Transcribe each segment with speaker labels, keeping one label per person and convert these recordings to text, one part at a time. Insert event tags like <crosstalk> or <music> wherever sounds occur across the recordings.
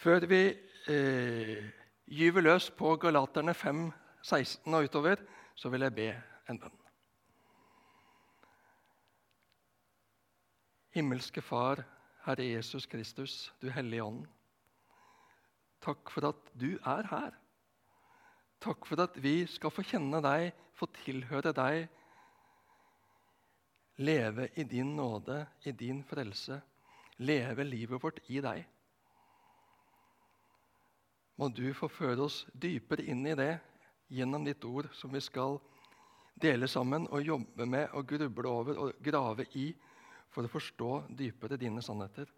Speaker 1: Før vi eh, gyver løs på Galaterne 5, 16 og utover, så vil jeg be en bønn. Himmelske Far, Herre Jesus Kristus, du Hellige Ånd. Takk for at du er her. Takk for at vi skal få kjenne deg, få tilhøre deg, leve i din nåde, i din frelse, leve livet vårt i deg. Må du få føre oss dypere inn i det gjennom ditt ord, som vi skal dele sammen og jobbe med og gruble over og grave i for å forstå dypere dine sannheter.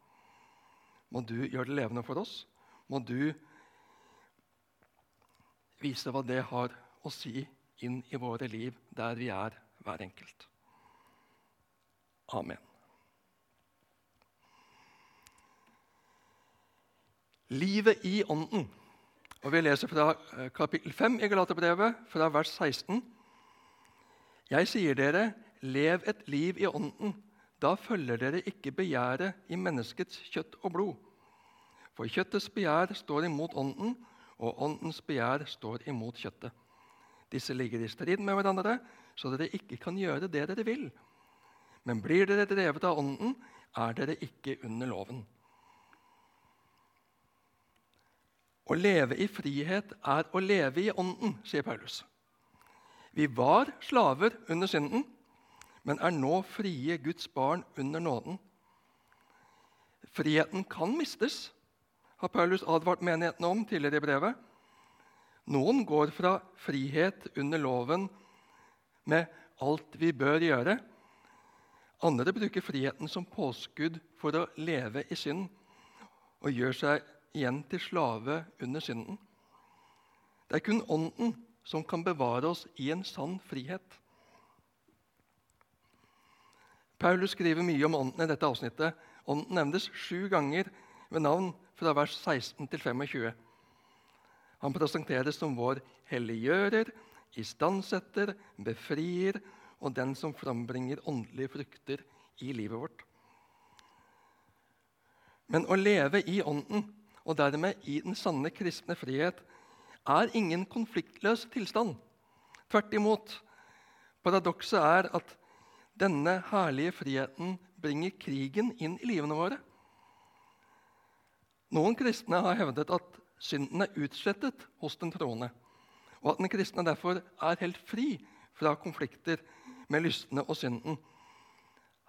Speaker 1: Må du gjøre det levende for oss. Må du vise hva det har å si inn i våre liv der vi er, hver enkelt. Amen. Livet i Ånden. Og Vi leser fra kapittel 5 i Galaterbrevet, fra vers 16. Jeg sier dere, lev et liv i Ånden. Da følger dere ikke begjæret i menneskets kjøtt og blod. For kjøttets begjær står imot Ånden, og Åndens begjær står imot kjøttet. Disse ligger i strid med hverandre, så dere ikke kan gjøre det dere vil. Men blir dere drevet av Ånden, er dere ikke under loven. Å leve i frihet er å leve i Ånden, sier Paulus. Vi var slaver under synden, men er nå frie Guds barn under nåden. Friheten kan mistes, har Paulus advart menigheten om tidligere i brevet. Noen går fra frihet under loven med alt vi bør gjøre. Andre bruker friheten som påskudd for å leve i synd og gjør seg igjen til slave under synden. Det er kun Ånden som kan bevare oss i en sann frihet. Paulus skriver mye om Ånden i dette avsnittet. Ånden nevnes sju ganger ved navn fra vers 16 til 25. Han presenteres som vår helliggjører, istandsetter, befrier og den som frambringer åndelige frukter i livet vårt. Men å leve i Ånden, og dermed i den sanne kristne frihet, er ingen konfliktløs tilstand. Tvert imot. Paradokset er at denne herlige friheten bringer krigen inn i livene våre. Noen kristne har hevdet at synden er utslettet hos den troende, og at den kristne derfor er helt fri fra konflikter med lystne og synden.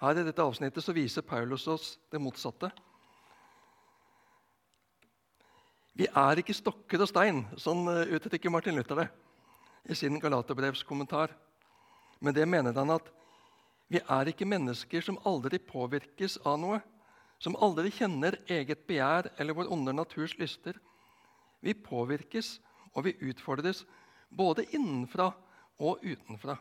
Speaker 1: Her I dette avsnittet viser Paulus oss det motsatte. Vi er ikke stokker og stein, sånn eh, uttrykker Martin Luther det i sin Galaterbrevskommentar. Men det mener han at vi er ikke mennesker som aldri påvirkes av noe, som aldri kjenner eget begjær eller vår onde naturs lyster. Vi påvirkes og vi utfordres både innenfra og utenfra.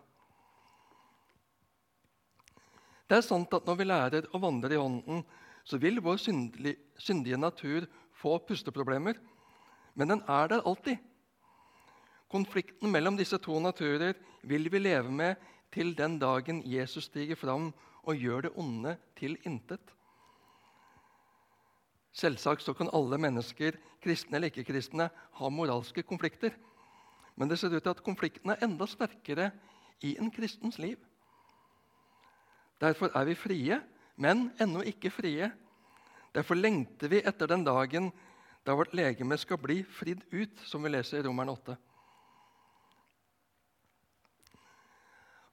Speaker 1: Det er sant at når vi lærer å vandre i Ånden, så vil vår syndige natur få pusteproblemer, men den er der alltid. Konflikten mellom disse to naturer vil vi leve med til den dagen Jesus stiger fram og gjør det onde til intet. Selvsagt så kan alle mennesker, kristne eller ikke-kristne, ha moralske konflikter. Men det ser ut til at konflikten er enda sterkere i en kristens liv. Derfor er vi frie, men ennå ikke frie. Derfor lengter vi etter den dagen da vårt legeme skal bli fridd ut, som vi leser i Romeren 8.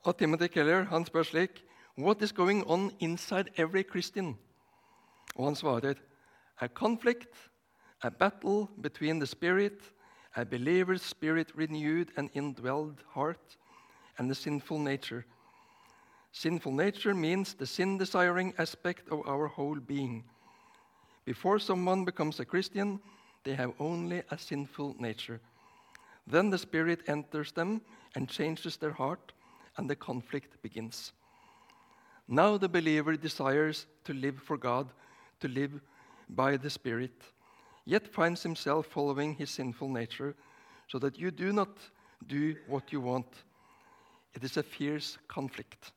Speaker 1: Og Timothy Keller han spør slik What is going on inside every Christian? Og han svarer A conflict, a battle between the spirit, a believer's spirit renewed and indwelled heart, and the sinful nature. Sinful nature means the sin desiring aspect of our whole being. Before someone becomes a Christian, they have only a sinful nature. Then the Spirit enters them and changes their heart, and the conflict begins. Now the believer desires to live for God, to live by the Spirit, yet finds himself following his sinful nature, so that you do not do what you want. It is a fierce conflict.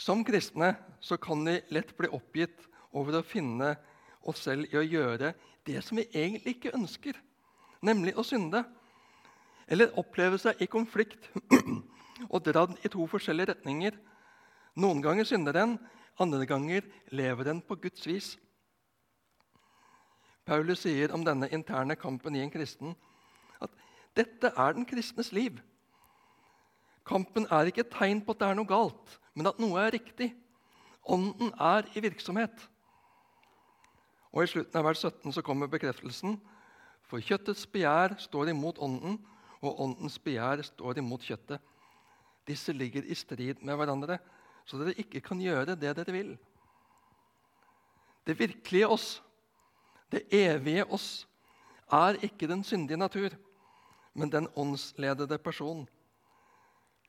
Speaker 1: Som kristne så kan vi lett bli oppgitt over å finne oss selv i å gjøre det som vi egentlig ikke ønsker, nemlig å synde. Eller oppleve seg i konflikt <clears throat> og dradd i to forskjellige retninger. Noen ganger synder den, andre ganger lever den på Guds vis. Paulus sier om denne interne kampen i en kristen at dette er den kristnes liv. Kampen er ikke et tegn på at det er noe galt, men at noe er riktig. Ånden er i virksomhet. Og I slutten av vers 17 så kommer bekreftelsen. For kjøttets begjær står imot ånden, og åndens begjær står imot kjøttet. Disse ligger i strid med hverandre, så dere ikke kan gjøre det dere vil. Det virkelige oss, det evige oss, er ikke den syndige natur, men den åndsledede person.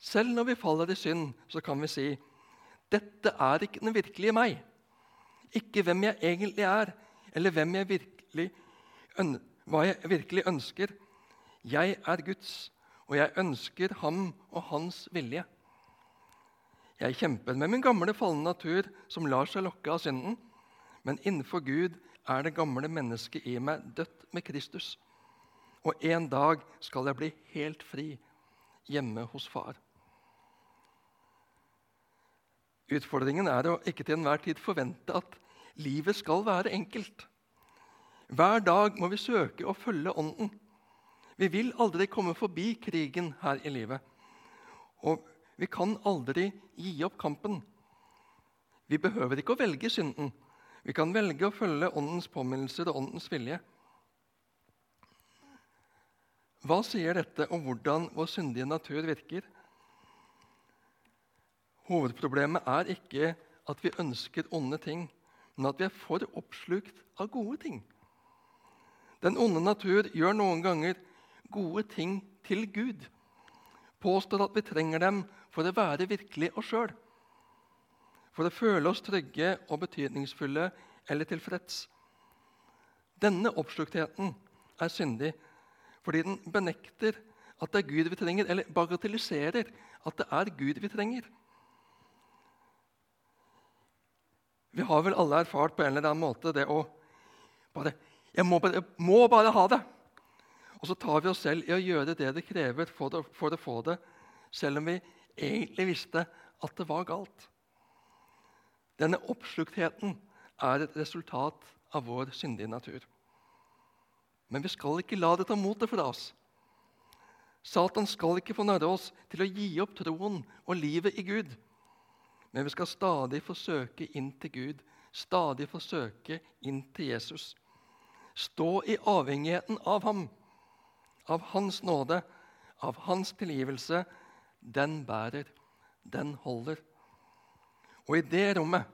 Speaker 1: Selv når vi faller i synd, så kan vi si dette er ikke den virkelige meg. Ikke hvem jeg egentlig er, eller hvem jeg virkelig, hva jeg virkelig ønsker. Jeg er Guds, og jeg ønsker ham og hans vilje. Jeg kjemper med min gamle falne natur, som lar seg lokke av synden. Men innenfor Gud er det gamle mennesket i meg dødt med Kristus. Og en dag skal jeg bli helt fri hjemme hos far. Utfordringen er å ikke til enhver tid forvente at livet skal være enkelt. Hver dag må vi søke å følge Ånden. Vi vil aldri komme forbi krigen her i livet. Og vi kan aldri gi opp kampen. Vi behøver ikke å velge synden. Vi kan velge å følge Åndens påminnelser og Åndens vilje. Hva sier dette om hvordan vår syndige natur virker? Hovedproblemet er ikke at vi ønsker onde ting, men at vi er for oppslukt av gode ting. Den onde natur gjør noen ganger gode ting til Gud. Påstår at vi trenger dem for å være virkelig oss sjøl. For å føle oss trygge og betydningsfulle eller tilfreds. Denne oppsluktheten er syndig fordi den benekter at det er Gud vi trenger, eller bagatelliserer at det er Gud vi trenger. Vi har vel alle erfart på en eller annen måte det å bare Jeg må bare, må bare ha det! Og så tar vi oss selv i å gjøre det det krever for å, for å få det, selv om vi egentlig visste at det var galt. Denne oppsluktheten er et resultat av vår syndige natur. Men vi skal ikke la det ta motet fra oss. Satan skal ikke få narre oss til å gi opp troen og livet i Gud. Men vi skal stadig forsøke inn til Gud, stadig forsøke inn til Jesus. Stå i avhengigheten av ham, av hans nåde, av hans tilgivelse. Den bærer, den holder. Og i det rommet,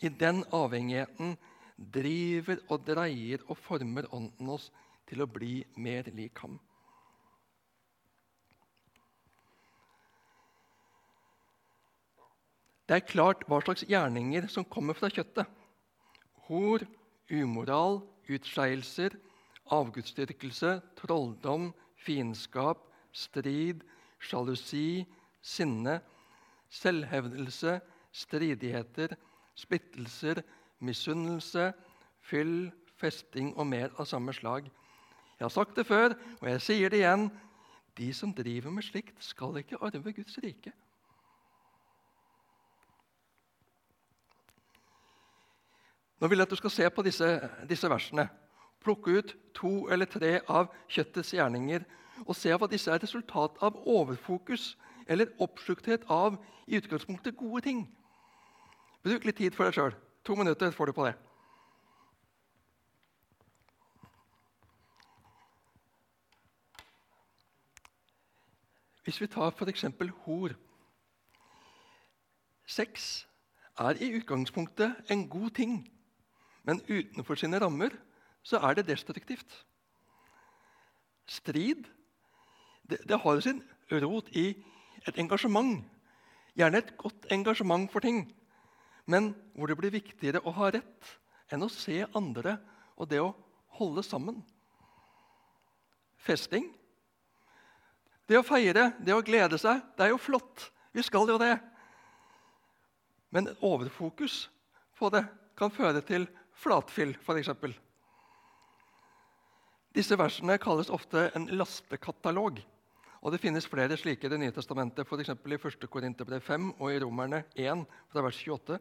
Speaker 1: i den avhengigheten, driver og dreier og former Ånden oss til å bli mer lik ham. Det er klart hva slags gjerninger som kommer fra kjøttet. Hor, umoral, utskeielser, avgudsdyrkelse, trolldom, fiendskap, strid, sjalusi, sinne, selvhevdelse, stridigheter, splittelser, misunnelse, fyll, festing og mer av samme slag. Jeg har sagt det før, og jeg sier det igjen. De som driver med slikt, skal ikke arve Guds rike. Nå vil jeg at du skal se på disse, disse versene. Plukke ut to eller tre av kjøttets gjerninger og se hva disse er resultat av overfokus eller oppslukthet av i utgangspunktet gode ting. Bruk litt tid for deg sjøl. To minutter får du på det. Hvis vi tar f.eks. hor Sex er i utgangspunktet en god ting. Men utenfor sine rammer så er det destruktivt. Strid det, det har sin rot i et engasjement. Gjerne et godt engasjement for ting, men hvor det blir viktigere å ha rett enn å se andre og det å holde sammen. Festing. Det å feire, det å glede seg, det er jo flott. Vi skal jo det. Men overfokus på det kan føre til flatfyll, f.eks. Disse versene kalles ofte en lastekatalog. Og Det finnes flere slike i Det nye testamentet, f.eks. i 1. Korinterbrev 5 og i Romerne 1, fra vers 28.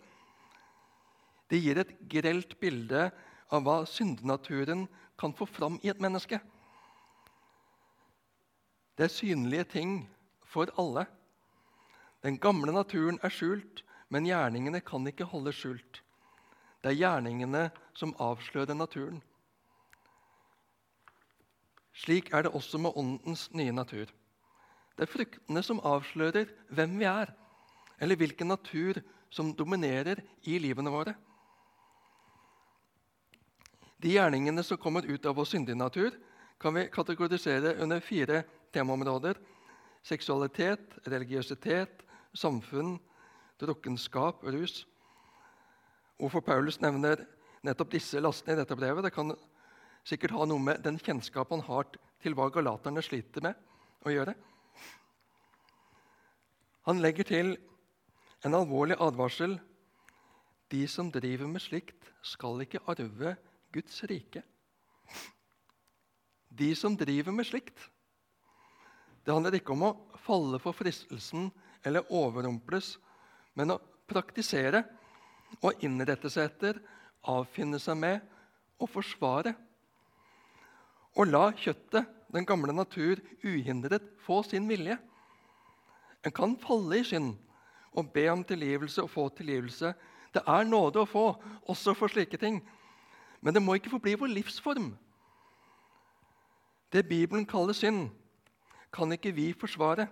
Speaker 1: De gir et grelt bilde av hva syndenaturen kan få fram i et menneske. Det er synlige ting for alle. Den gamle naturen er skjult, men gjerningene kan ikke holdes skjult. Det er gjerningene som avslører naturen. Slik er det også med åndens nye natur. Det er fruktene som avslører hvem vi er, eller hvilken natur som dominerer i livene våre. De gjerningene som kommer ut av vår syndige natur, kan vi kategorisere under fire temaområder. Seksualitet, religiøsitet, samfunn, drukkenskap rus. Hvorfor Paulus nevner nettopp disse lastene i dette brevet, det kan sikkert ha noe med den kjennskap han har til hva galaterne sliter med, å gjøre. Han legger til en alvorlig advarsel. De som driver med slikt, skal ikke arve Guds rike. De som driver med slikt. Det handler ikke om å falle for fristelsen eller overrumples, men å praktisere og innrette seg etter, avfinne seg med og forsvare. Og la kjøttet, den gamle natur, uhindret få sin vilje. En kan falle i synd og be om tilgivelse og få tilgivelse. Det er nåde å få, også for slike ting. Men det må ikke forbli vår livsform. Det Bibelen kaller synd, kan ikke vi forsvare.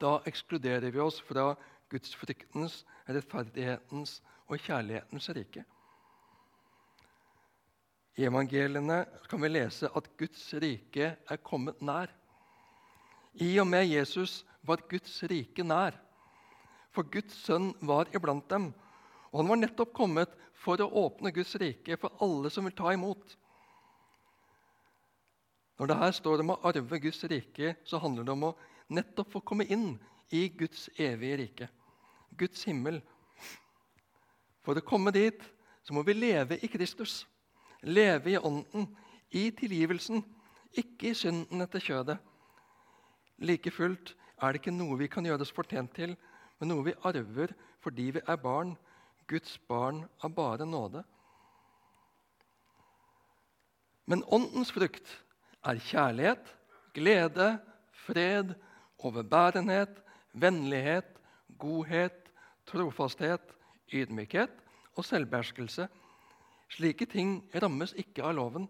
Speaker 1: Da ekskluderer vi oss fra gudsfryktens, rettferdighetens og kjærlighetens rike. I evangeliene kan vi lese at Guds rike er kommet nær. I og med Jesus var Guds rike nær. For Guds sønn var iblant dem, og han var nettopp kommet for å åpne Guds rike for alle som vil ta imot. Når det her står om å arve Guds rike, så handler det om å nettopp få komme inn i Guds evige rike. Guds himmel. For å komme dit så må vi leve i Kristus. Leve i Ånden, i tilgivelsen, ikke i synden etter kjødet. Like fullt er det ikke noe vi kan gjøres fortjent til, men noe vi arver fordi vi er barn, Guds barn av bare nåde. Men Åndens frukt er kjærlighet, glede, fred, overbærenhet, vennlighet, godhet, trofasthet, ydmykhet og selvbeherskelse. Slike ting rammes ikke av loven.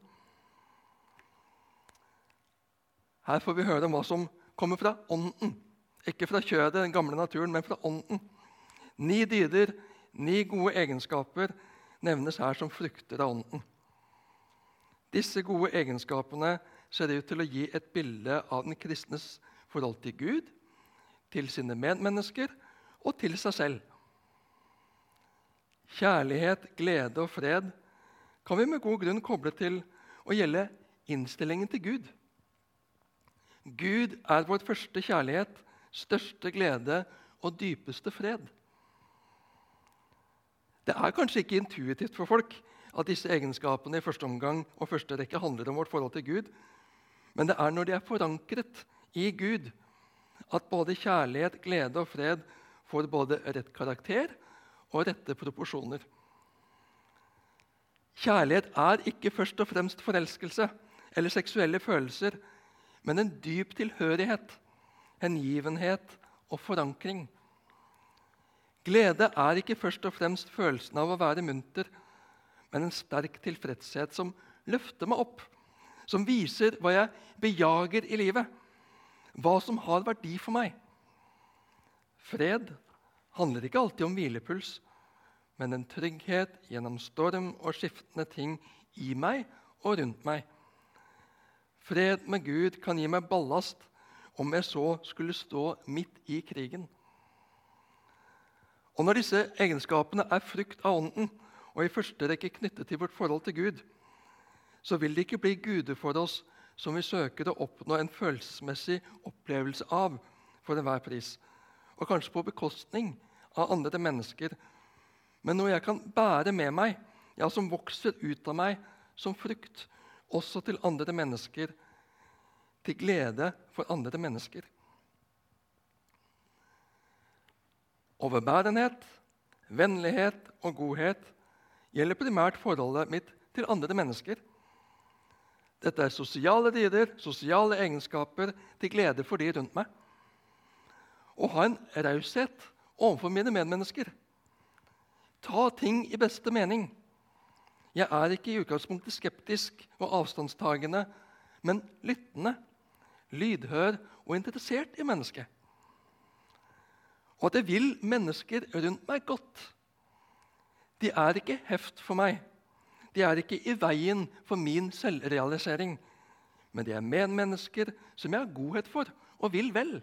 Speaker 1: Her får vi høre om hva som kommer fra Ånden. Ikke fra kjødet, den gamle naturen, men fra Ånden. Ni dyder, ni gode egenskaper, nevnes her som frukter av Ånden. Disse gode egenskapene ser ut til å gi et bilde av den kristnes forhold til Gud, til sine medmennesker og til seg selv. Kjærlighet, glede og fred kan vi med god grunn koble til å gjelde innstillingen til Gud. Gud er vår første kjærlighet, største glede og dypeste fred. Det er kanskje ikke intuitivt for folk at disse egenskapene i første omgang og første rekke handler om vårt forhold til Gud, men det er når de er forankret i Gud, at både kjærlighet, glede og fred får både rett karakter og rette proporsjoner. Kjærlighet er ikke først og fremst forelskelse eller seksuelle følelser, men en dyp tilhørighet, hengivenhet og forankring. Glede er ikke først og fremst følelsen av å være munter, men en sterk tilfredshet som løfter meg opp, som viser hva jeg bejager i livet, hva som har verdi for meg. Fred handler ikke alltid om hvilepuls, men en trygghet gjennom storm og skiftende ting i meg og rundt meg. Fred med Gud kan gi meg ballast om jeg så skulle stå midt i krigen. Og Når disse egenskapene er frukt av Ånden, og i første rekke knyttet til vårt forhold til Gud, så vil det ikke bli guder for oss som vi søker å oppnå en følelsesmessig opplevelse av for enhver pris, og kanskje på bekostning av andre mennesker, men noe jeg kan bære med meg ja, som vokser ut av meg som frukt, også til andre mennesker, til glede for andre mennesker. Overbærenhet, vennlighet og godhet gjelder primært forholdet mitt til andre mennesker. Dette er sosiale dyder, sosiale egenskaper til glede for de rundt meg. Å ha en raushet overfor mine medmennesker. Ta ting i beste mening. Jeg er ikke i utgangspunktet skeptisk og avstandstagende, men lyttende, lydhør og interessert i mennesket. Og at jeg vil mennesker rundt meg godt. De er ikke heft for meg. De er ikke i veien for min selvrealisering. Men de er medmennesker som jeg har godhet for og vil vel.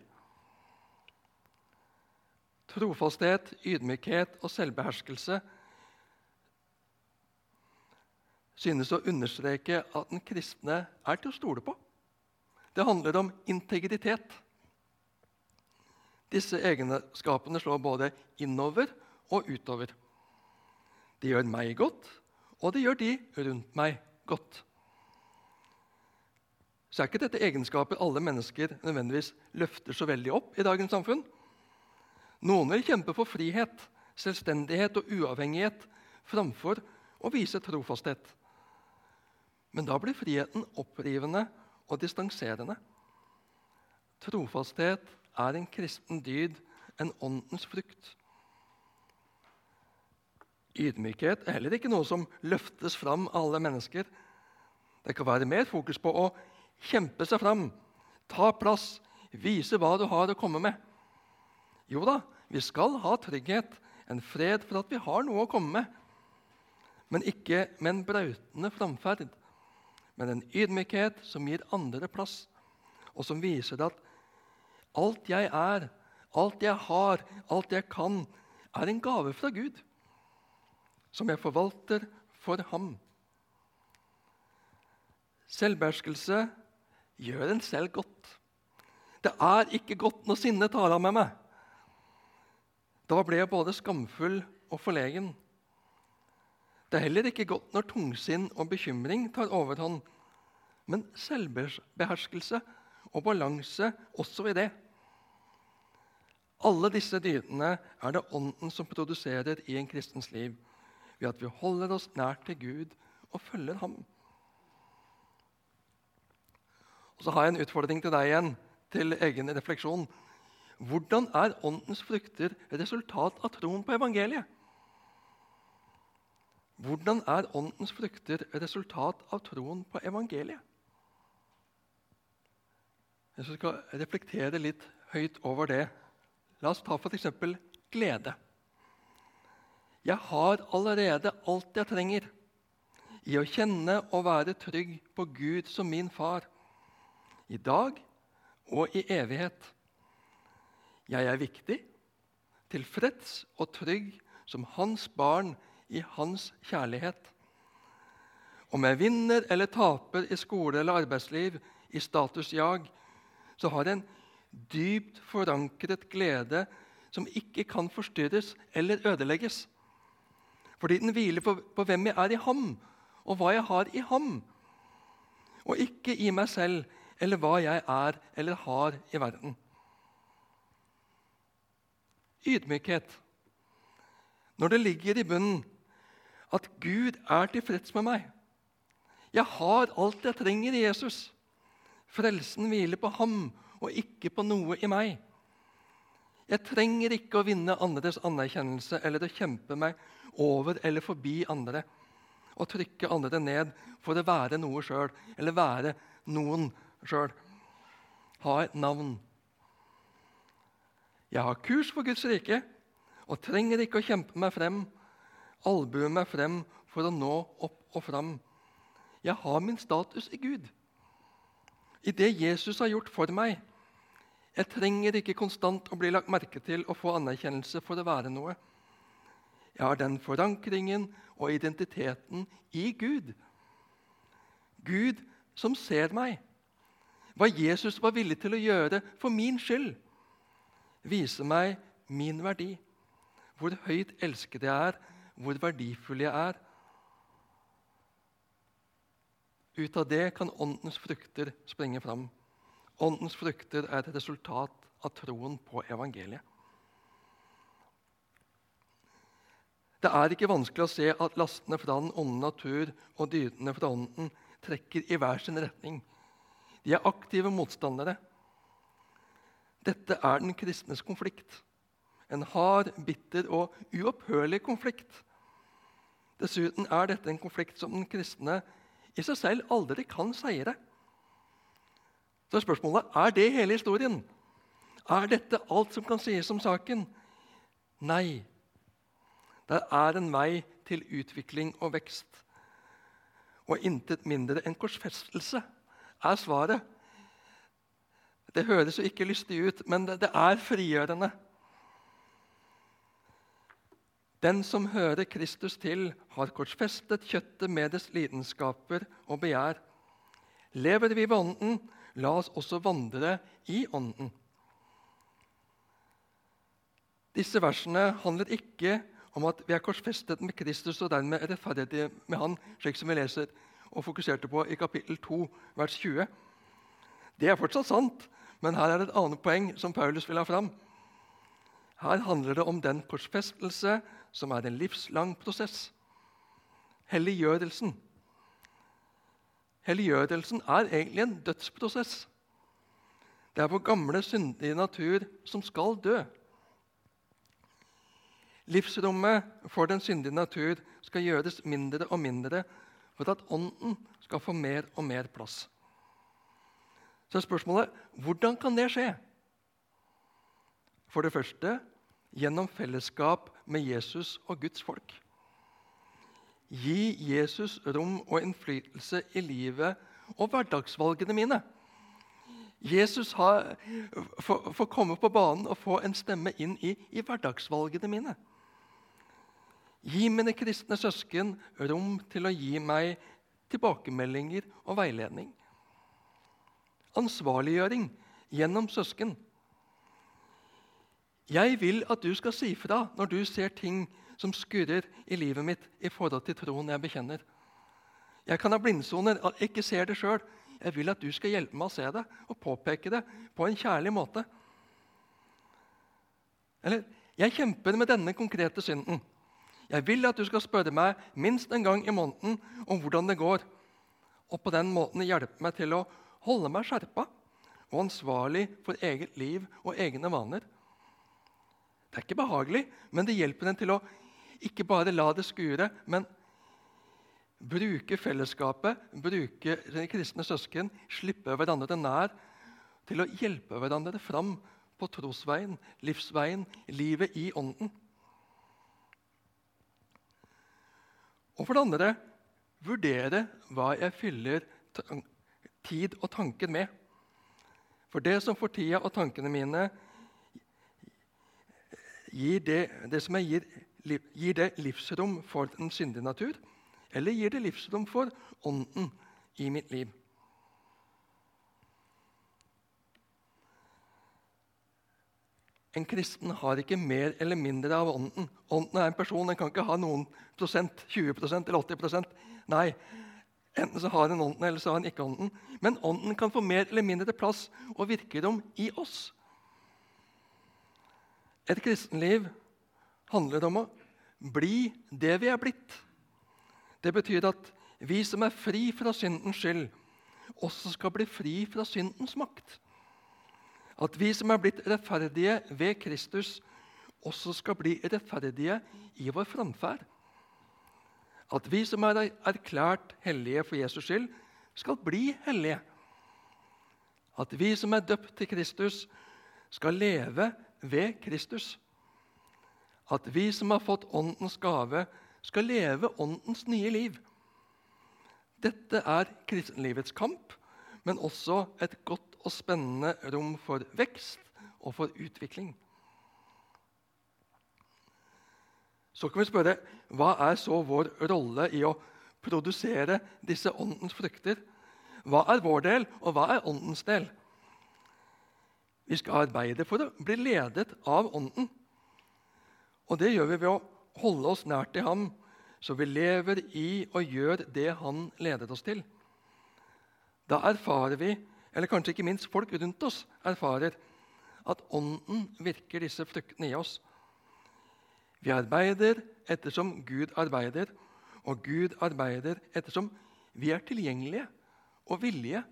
Speaker 1: Trofasthet, ydmykhet og selvbeherskelse synes å understreke at den kristne er til å stole på. Det handler om integritet. Disse egenskapene slår både innover og utover. De gjør meg godt, og det gjør de rundt meg godt. Så er ikke dette egenskaper alle mennesker nødvendigvis løfter så veldig opp i dagens samfunn. Noen vil kjempe for frihet, selvstendighet og uavhengighet framfor å vise trofasthet. Men da blir friheten opprivende og distanserende. Trofasthet er en kristen dyd, en åndens frukt. Ydmykhet er heller ikke noe som løftes fram av alle mennesker. Det kan være mer fokus på å kjempe seg fram, ta plass, vise hva du har å komme med. Jo da, vi skal ha trygghet, en fred for at vi har noe å komme med. Men ikke med en brautende framferd, men en ydmykhet som gir andre plass, og som viser at alt jeg er, alt jeg har, alt jeg kan, er en gave fra Gud som jeg forvalter for ham. Selvbeherskelse gjør en selv godt. Det er ikke godt når sinnet tar av med meg. Da ble jeg både skamfull og forlegen. Det er heller ikke godt når tungsinn og bekymring tar overhånd. Men selvbeherskelse og balanse også i det. Alle disse dydene er det Ånden som produserer i en kristens liv ved at vi holder oss nær til Gud og følger ham. Og Så har jeg en utfordring til deg igjen, til egen refleksjon. Hvordan er åndens frukter resultat av troen på evangeliet? Hvordan er åndens frukter resultat av troen på evangeliet? Jeg skal reflektere litt høyt over det. La oss ta f.eks. glede. Jeg har allerede alt jeg trenger i å kjenne og være trygg på Gud som min far, i dag og i evighet. Jeg er viktig, tilfreds og trygg som hans barn i hans kjærlighet. Om jeg vinner eller taper i skole eller arbeidsliv, i statusjag, så har jeg en dypt forankret glede som ikke kan forstyrres eller ødelegges. Fordi den hviler på, på hvem jeg er i ham, og hva jeg har i ham. Og ikke i meg selv eller hva jeg er eller har i verden. Ydmykhet. Når det ligger i bunnen at Gud er tilfreds med meg. Jeg har alt jeg trenger i Jesus. Frelsen hviler på ham og ikke på noe i meg. Jeg trenger ikke å vinne andres anerkjennelse eller å kjempe meg over eller forbi andre og trykke andre ned for å være noe sjøl eller være noen sjøl. Ha et navn. Jeg har kurs for Guds rike og trenger ikke å kjempe meg frem, albue meg frem for å nå opp og fram. Jeg har min status i Gud, i det Jesus har gjort for meg. Jeg trenger ikke konstant å bli lagt merke til og få anerkjennelse for å være noe. Jeg har den forankringen og identiteten i Gud. Gud som ser meg. Hva Jesus var villig til å gjøre for min skyld, viser meg min verdi. Hvor høyt elsket jeg er, hvor verdifull jeg er. Ut av det kan åndens frukter springe fram. Åndens frukter er et resultat av troen på evangeliet. Det er ikke vanskelig å se at lastene fra den onde natur og dyrene fra ånden trekker i hver sin retning. De er aktive motstandere. Dette er den kristnes konflikt. En hard, bitter og uopphørlig konflikt. Dessuten er dette en konflikt som den kristne i seg selv aldri kan seire. Så spørsmålet er det hele historien. Er dette alt som kan sies om saken? Nei. Det er en vei til utvikling og vekst. Og intet mindre enn korsfestelse er svaret. Det høres jo ikke lystig ut, men det, er frigjørende. Den som hører Kristus til, har korsfestet kjøttet med dets lidenskaper og begjær. Lever vi ved Ånden, la oss også vandre i Ånden. Disse versene handler ikke om at vi er korsfestet med Kristus og dermed er rettferdige med Han, slik som vi leser og fokuserte på i kapittel 2, vers 20. Det er fortsatt sant, men her er det et annet poeng som Paulus vil ha fram. Her handler det om den korsfestelse som er en livslang prosess. Helliggjørelsen. Helliggjørelsen er egentlig en dødsprosess. Det er vår gamle, syndige natur som skal dø. Livsrommet for den syndige natur skal gjøres mindre og mindre for at ånden skal få mer og mer plass. Så er spørsmålet hvordan kan det skje? For det første gjennom fellesskap med Jesus og Guds folk. Gi Jesus rom og innflytelse i livet og hverdagsvalgene mine. Jesus får komme på banen og få en stemme inn i, i hverdagsvalgene mine. Gi mine kristne søsken rom til å gi meg tilbakemeldinger og veiledning. Ansvarliggjøring gjennom søsken. Jeg vil at du skal si fra når du ser ting som skurrer i livet mitt i forhold til troen jeg bekjenner. Jeg kan ha blindsoner, og ikke ser det sjøl. Jeg vil at du skal hjelpe meg å se det og påpeke det på en kjærlig måte. Eller jeg kjemper med denne konkrete synden. Jeg vil at du skal spørre meg minst en gang i måneden om hvordan det går, og på den måten hjelpe meg til å holde meg skjerpa og ansvarlig for eget liv og egne vaner. Det er ikke behagelig, men det hjelper en til å ikke bare la det skure, men bruke fellesskapet, bruke kristne søsken, slippe hverandre nær, til å hjelpe hverandre fram på trosveien, livsveien, livet i Ånden. Og for det andre vurdere hva jeg fyller tid og tanker med. For det som får tida og tankene mine, gir det, det som jeg gir, gir det livsrom for den syndige natur, eller gir det livsrom for ånden i mitt liv? En kristen har ikke mer eller mindre av ånden. Ånden er en person, den kan ikke ha noen prosent, 20% eller 80% Nei, enten så har han ånden, eller så har han ikke ånden. Men ånden kan få mer eller mindre plass og virkerom i oss. Et kristenliv handler om å bli det vi er blitt. Det betyr at vi som er fri fra syndens skyld, også skal bli fri fra syndens makt. At vi som er blitt rettferdige ved Kristus, også skal bli rettferdige i vår framferd. At vi som er erklært hellige for Jesus skyld, skal bli hellige. At vi som er døpt til Kristus, skal leve ved Kristus. At vi som har fått Åndens gave, skal leve Åndens nye liv. Dette er kristenlivets kamp, men også et godt og spennende rom for vekst og for utvikling. Så kan vi spørre hva er så vår rolle i å produsere disse åndens frukter? Hva er vår del, og hva er åndens del? Vi skal arbeide for å bli ledet av Ånden. Og det gjør vi ved å holde oss nær til Ham, så vi lever i og gjør det Han leder oss til. Da erfarer vi, eller kanskje ikke minst folk rundt oss erfarer, at Ånden virker disse fruktene i oss. Vi arbeider ettersom Gud arbeider, og Gud arbeider ettersom vi er tilgjengelige og villige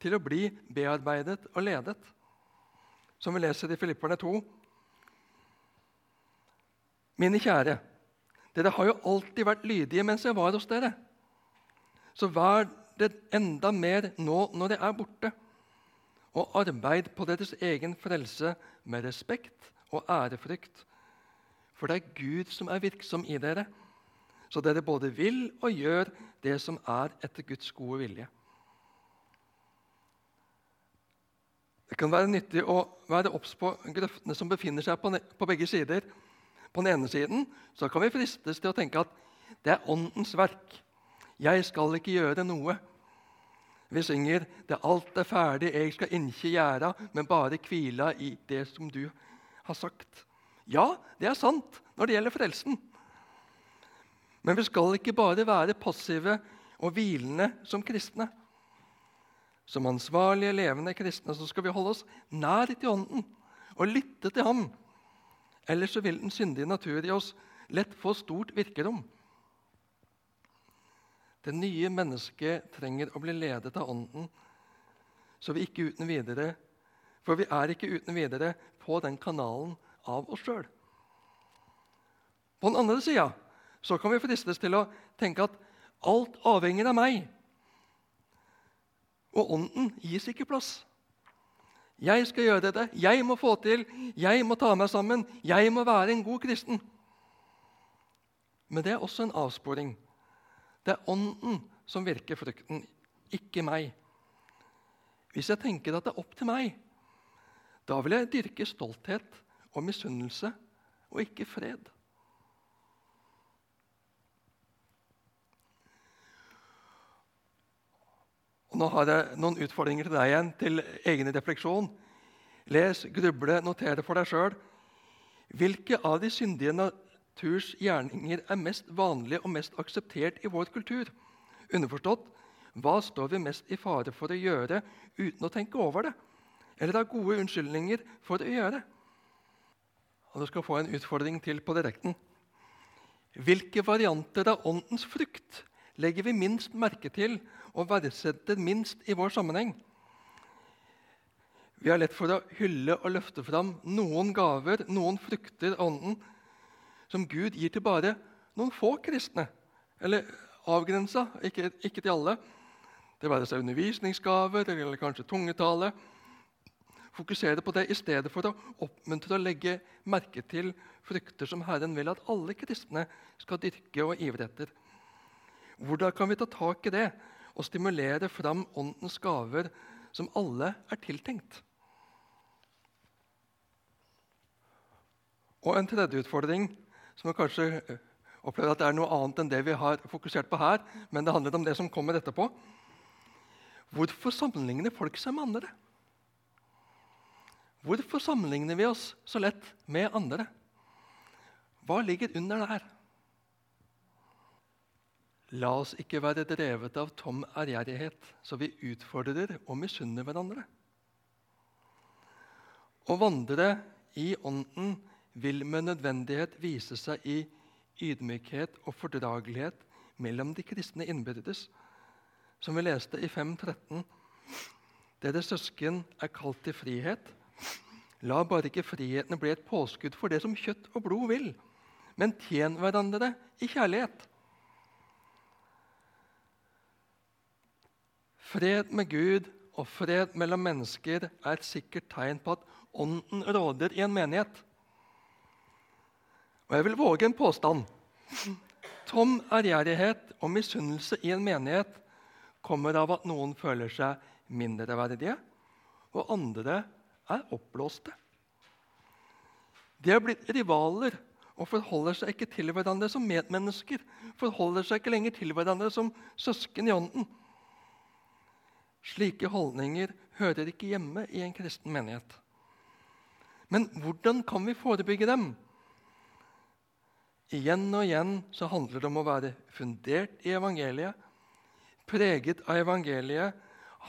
Speaker 1: til å bli bearbeidet og ledet. Som vi leser i Filipperne 2. Mine kjære, dere har jo alltid vært lydige mens jeg var hos dere. Så vær det enda mer nå når jeg er borte, og arbeid på deres egen frelse med respekt og ærefrykt. For det er Gud som er virksom i dere, så dere både vil og gjør det som er etter Guds gode vilje. Det kan være nyttig å være obs på grøftene som befinner seg på, begge sider. På den ene siden så kan vi fristes til å tenke at det er Åndens verk. Jeg skal ikke gjøre noe. Vi synger 'Det alt er ferdig, jeg skal ikke gjøre, men bare kvila i det som du har sagt'. Ja, det er sant når det gjelder frelsen. Men vi skal ikke bare være passive og hvilende som kristne. Som ansvarlige, levende kristne så skal vi holde oss nær til Ånden og lytte til Ham. Ellers så vil den syndige natur i oss lett få stort virkerom. Det nye mennesket trenger å bli ledet av Ånden, så vi ikke uten videre For vi er ikke uten videre på den kanalen av oss sjøl. På den andre sida kan vi fristes til å tenke at alt avhenger av meg. Og Ånden gis ikke plass. Jeg skal gjøre dette, jeg må få til, jeg må ta meg sammen, jeg må være en god kristen. Men det er også en avsporing. Det er Ånden som virker frukten, ikke meg. Hvis jeg tenker at det er opp til meg, da vil jeg dyrke stolthet og misunnelse og ikke fred. Og nå har jeg noen utfordringer til deg igjen, til egen refleksjon. Les, gruble, notere for deg sjøl. Hvilke av de syndige naturs gjerninger er mest vanlige og mest akseptert i vår kultur? Underforstått hva står vi mest i fare for å gjøre uten å tenke over det? Eller har gode unnskyldninger for å gjøre? Og Du skal få en utfordring til på direkten. Hvilke varianter av åndens frukt legger vi minst merke til og verdsetter minst i vår sammenheng? Vi har lett for å hylle og løfte fram noen gaver, noen frukter av Ånden, som Gud gir til bare noen få kristne. Eller avgrensa, ikke, ikke til alle. Det være seg undervisningsgaver eller kanskje tungetale fokusere på det i stedet for å oppmuntre og legge merke til frukter som Herren vil at alle kristne skal dyrke og ivre etter. Hvordan kan vi ta tak i det og stimulere fram Åndens gaver som alle er tiltenkt? Og en tredje utfordring, som jeg kanskje eh, opplever at det er noe annet enn det vi har fokusert på her, men det handler om det som kommer etterpå. Hvorfor sammenligner folk seg med andre? Hvorfor sammenligner vi oss så lett med andre? Hva ligger under der? La oss ikke være drevet av tom ærgjerrighet, så vi utfordrer og misunner hverandre. Å vandre i Ånden vil med nødvendighet vise seg i ydmykhet og fordragelighet mellom de kristne innbyrdes, som vi leste i 5.13. Deres søsken er kalt til frihet. La bare ikke frihetene bli et påskudd for det som kjøtt og blod vil, men tjen hverandre i kjærlighet. Fred med Gud og fred mellom mennesker er et sikkert tegn på at Ånden råder i en menighet. Og jeg vil våge en påstand. Tom ærgjerrighet og misunnelse i en menighet kommer av at noen føler seg mindreverdige, og andre er oppblåste. De er blitt rivaler og forholder seg ikke til hverandre som medmennesker. Forholder seg ikke lenger til hverandre som søsken i ånden. Slike holdninger hører ikke hjemme i en kristen menighet. Men hvordan kan vi forebygge dem? Igjen og igjen så handler det om å være fundert i evangeliet, preget av evangeliet,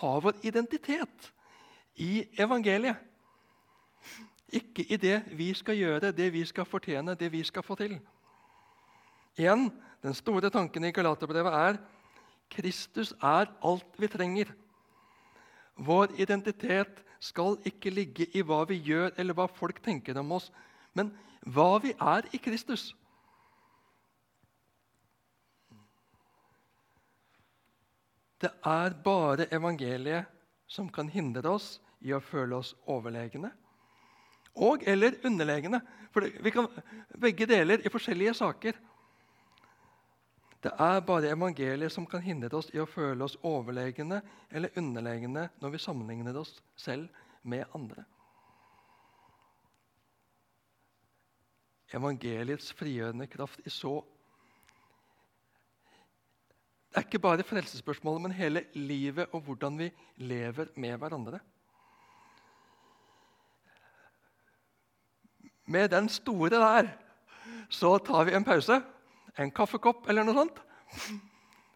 Speaker 1: ha vår identitet i evangeliet. Ikke i det vi skal gjøre, det vi skal fortjene, det vi skal få til. Igjen, Den store tanken i Galaterbrevet er Kristus er alt vi trenger. Vår identitet skal ikke ligge i hva vi gjør, eller hva folk tenker om oss, men hva vi er i Kristus. Det er bare evangeliet som kan hindre oss i å føle oss overlegne og eller underlegne. For vi kan begge deler i forskjellige saker. Det er bare evangeliet som kan hindre oss i å føle oss overlegne eller underlegne når vi sammenligner oss selv med andre. Evangeliets frigjørende kraft i så det er ikke bare frelsesspørsmålet, men hele livet og hvordan vi lever med hverandre. Med den store der så tar vi en pause. En kaffekopp eller noe sånt.